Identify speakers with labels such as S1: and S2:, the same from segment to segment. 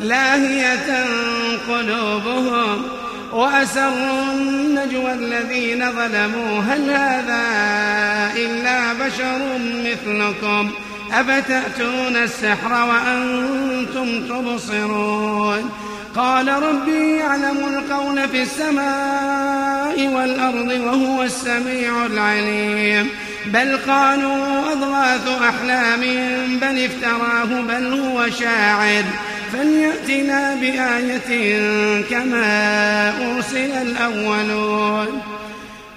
S1: لاهية قلوبهم وأسروا النجوى الذين ظلموا. هل هذا إلا بشر مثلكم؟ أفتأتون السحر وأنتم تبصرون؟ قال ربي يعلم القول في السماء والأرض وهو السميع العليم. بل قالوا أضغاث أحلام بل افتراه بل هو شاعر. فليأتنا بآية كما أرسل الأولون.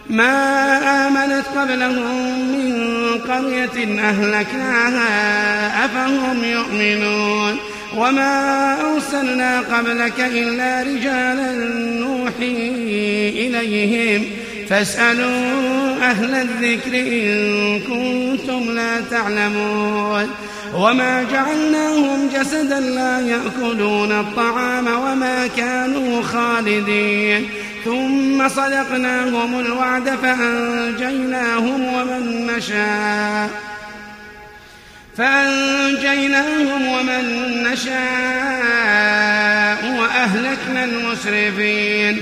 S1: ما آمنت قبلهم من قرية أهلكناها أفهم يؤمنون. وما أرسلنا قبلك إلا رجالا نوحي إليهم. فاسألوا أهل الذكر إن كنتم لا تعلمون. وما جعلناهم جسدا لا يأكلون الطعام وما كانوا خالدين. ثم صدقناهم الوعد فأنجيناهم ومن نشاء. فأنجيناهم ومن نشاء وأهلكنا المسرفين.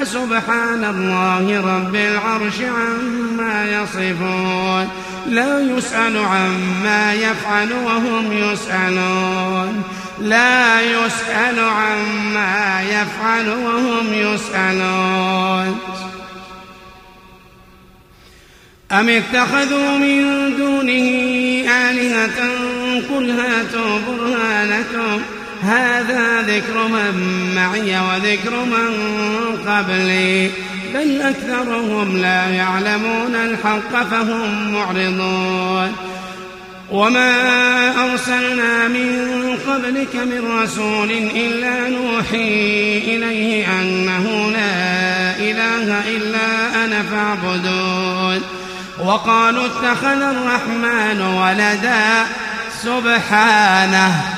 S1: فسبحان الله رب العرش عما يصفون. لا يسأل عما يفعل وهم يسألون. لا يسأل عما يفعل وهم يسألون. أم اتخذوا من دونه آلهة؟ قل هاتوا برهانكم. هذا ذكر من معي وذكر من قبلي. بل أكثرهم لا يعلمون الحق فهم معرضون. وما أرسلنا من قبلك من رسول إلا نوحي إليه أنه لا إله إلا أنا فاعبدون. وقالوا اتخذ الرحمن ولدا. سبحانه.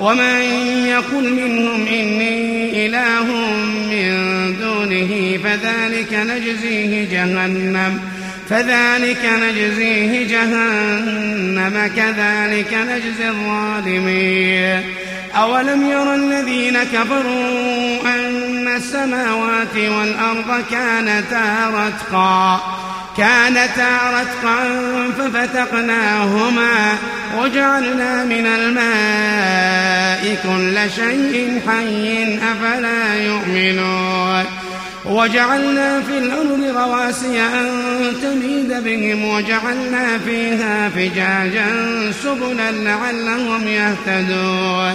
S1: ومن يقل منهم إني إله من دونه فذلك نجزيه جهنم فذلك نجزيه جهنم كذلك نجزي الظالمين أولم ير الذين كفروا أن السماوات والأرض كانتا رتقا كانتا رتقا ففتقناهما وجعلنا من الماء كل شيء حي أفلا يؤمنون. وجعلنا في الأرض رواسي أن تميد بهم وجعلنا فيها فجاجا سبلا لعلهم يهتدون.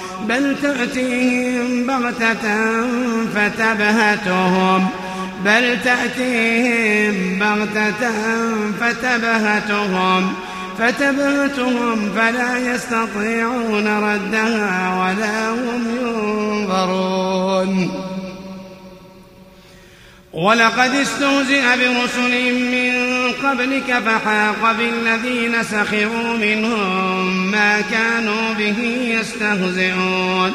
S1: بل تأتيهم بغتة فتبهتهم. بل تأتيهم بغتة فتبهتهم. فتبهتهم فلا يستطيعون ردها ولا هم ينظرون. ولقد استهزئ برسل من قبلك فحاق بالذين سخروا منهم ما كانوا به يستهزئون.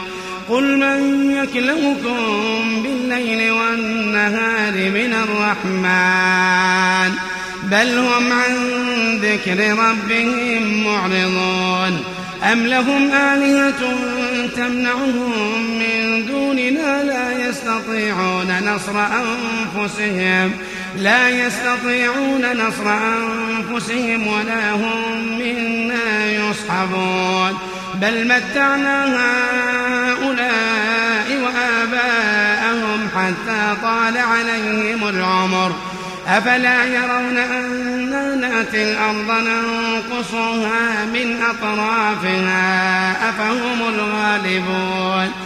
S1: قل من يكلمكم بالليل والنهار من الرحمن؟ بل هم عن ذكر ربهم معرضون. أم لهم آلهة تمنعهم من دوننا لا يستطيعون نصر أنفسهم. لا يستطيعون نصر أنفسهم ولا هم منا يصحبون. بل متعنا هؤلاء وآباءهم حتى طال عليهم العمر. أفلا يرون أنا نأتي الأرض ننقصها من أطرافها أفهم الغالبون.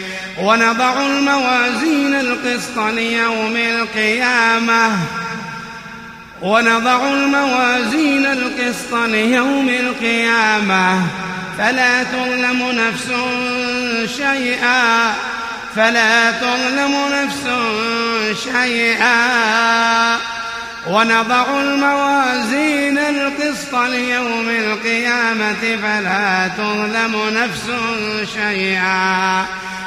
S1: ونضع الموازين القسط ليوم القيامة. ونضع الموازين القسط ليوم القيامة. فلا تظلم نفس شيئا. فلا تظلم نفس شيئا. ونضع الموازين القسط ليوم القيامة. فلا تظلم نفس شيئا.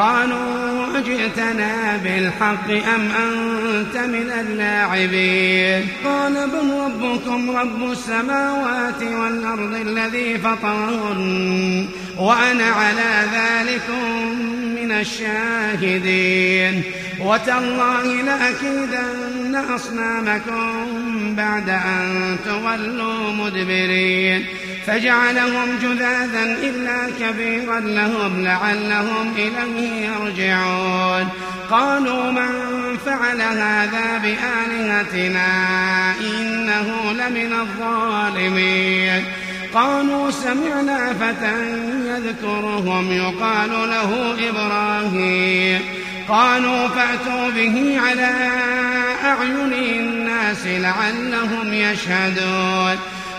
S1: قالوا أجئتنا بالحق أم أنت من اللاعبين؟ قال بل ربكم رب السماوات والأرض الذي فطرهن وأنا على ذلكم من الشاهدين. وتالله لأكيدن أصنامكم بعد أن تولوا مدبرين. فجعلهم جذاذا إلا كبيرا لهم لعلهم إليه يرجعون. قالوا من فعل هذا بآلهتنا إنه لمن الظالمين. قالوا سمعنا فتى يذكرهم يقال له إبراهيم. قالوا فأتوا به على أعين الناس لعلهم يشهدون.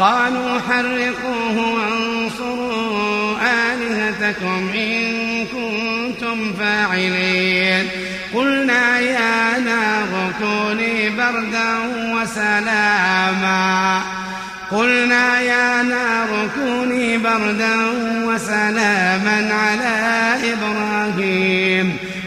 S1: قالوا حرقوه وانصروا آلهتكم إن كنتم فاعلين. قلنا يا نار كوني بردا وسلاما. قلنا يا نار كوني بردا وسلاما على إبراهيم.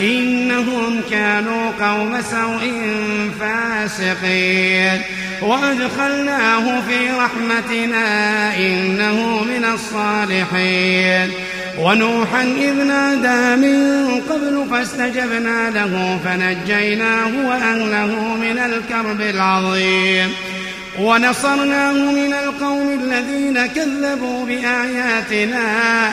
S1: إنهم كانوا قوم سوء فاسقين. وأدخلناه في رحمتنا إنه من الصالحين. ونوحا إذ نادى من قبل فاستجبنا له فنجيناه وأهله من الكرب العظيم. ونصرناه من القوم الذين كذبوا بآياتنا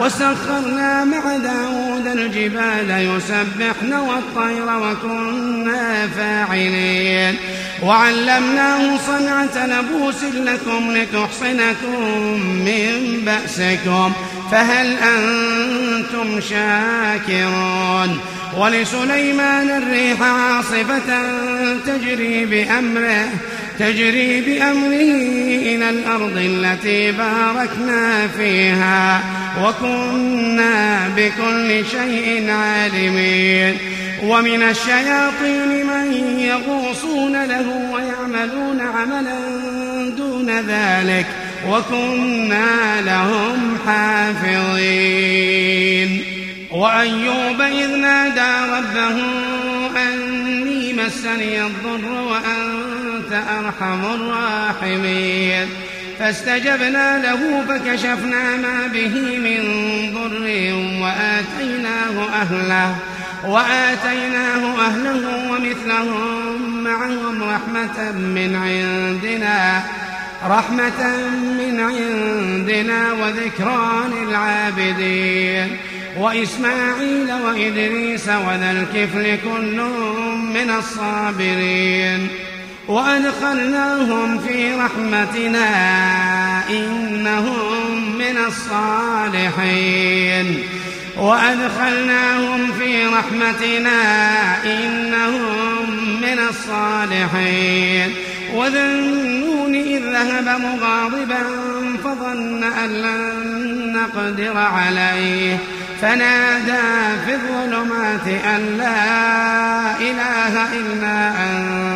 S1: وسخرنا مع داود الجبال يسبحن والطير وكنا فاعلين. وعلمناه صنعة لبوس لكم لتحصنكم من بأسكم فهل أنتم شاكرون؟ ولسليمان الريح عاصفة تجري بأمره تجري بأمره إلى الأرض التي باركنا فيها وكنا بكل شيء عالمين. ومن الشياطين من يغوصون له ويعملون عملا دون ذلك وكنا لهم حافظين. وأيوب إذ نادى ربه أني مسني الضر وأنت أرحم الراحمين. فاستجبنا له فكشفنا ما به من ضر وآتيناه أهله وآتيناه أهله ومثلهم معهم رحمة من عندنا رحمة من عندنا وذكرى للعابدين. وإسماعيل وإدريس وذا الكفل كل من الصابرين. وأدخلناهم في رحمتنا إنهم من الصالحين. وأدخلناهم في رحمتنا إنهم من الصالحين. وذنون إذ ذهب مغاضبا فظن أن لن نقدر عليه. فنادى في الظلمات أن لا إله إلا أنت.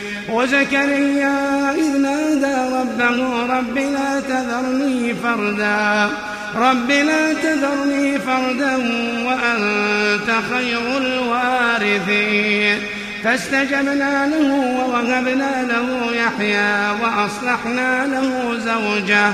S1: وزكريا إذ نادى ربه رب لا تذرني فردا. رب لا تذرني فردا وأنت خير الوارثين. فاستجبنا له ووهبنا له يحيى وأصلحنا له زوجه.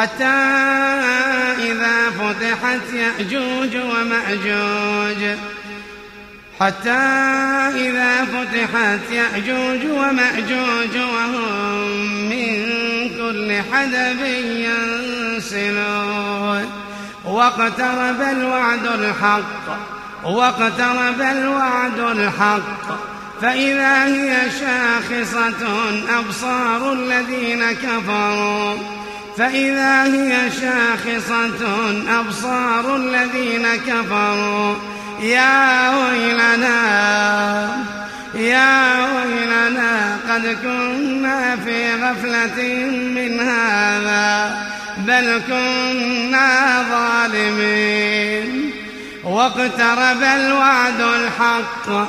S1: حتى إذا فتحت يأجوج ومأجوج. حتى إذا فتحت يأجوج ومأجوج وهم من كل حدب ينسلون. واقترب الوعد الحق واقترب الوعد الحق. فإذا هي شاخصة أبصار الذين كفروا. فإذا هي شاخصة أبصار الذين كفروا. يا ويلنا يا ويلنا قد كنا في غفلة من هذا بل كنا ظالمين. واقترب الوعد الحق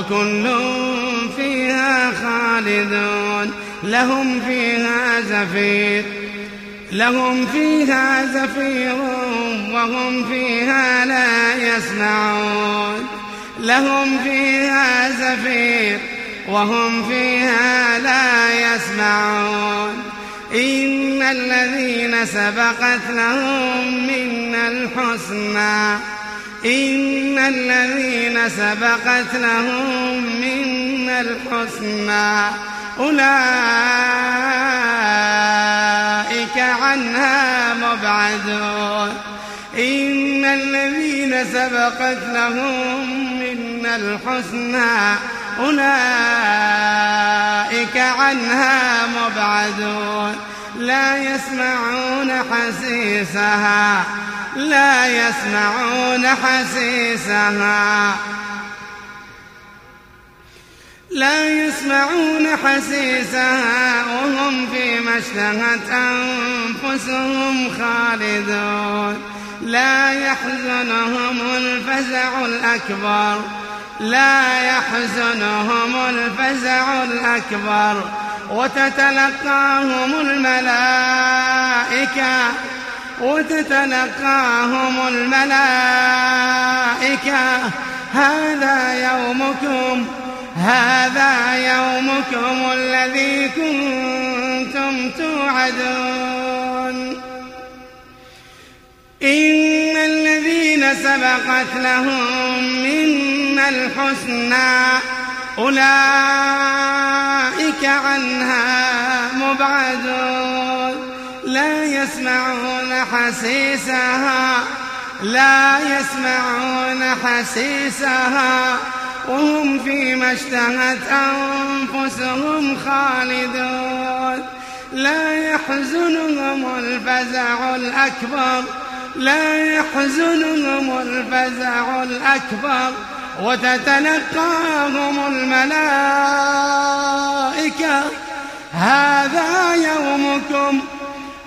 S1: وكل فيها خالدون. لهم فيها زفير. لهم فيها زفير وهم فيها لا يسمعون. لهم فيها زفير وهم فيها لا يسمعون. إن الذين سبقت لهم من الحسنى إن الذين سبقت لهم من الحسنى أولئك عنها مبعدون. إن الذين سبقت لهم من الحسنى أولئك عنها مبعدون. لا يسمعون حسيسها لا يسمعون حسيسها. لا يسمعون حسيسها وهم فيما اشتهت أنفسهم خالدون. لا يحزنهم الفزع الأكبر لا يحزنهم الفزع الأكبر. وتتلقاهم الملائكة وتتلقاهم الملائكة. هذا يومكم هذا يومكم الذي كنتم توعدون. إن الذين سبقت لهم منا الحسنى أولئك عنها مبعدون. لا يسمعون حسيسها. لا يسمعون حسيسها. وهم فيما اشتهت أنفسهم خالدون. لا يحزنهم الفزع الأكبر. لا يحزنهم الفزع الأكبر. وتتلقاهم الملائكة. هذا يومكم.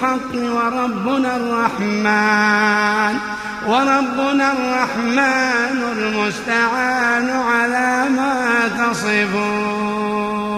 S1: بالحق وربنا الرحمن وربنا الرحمن المستعان على ما تصفون.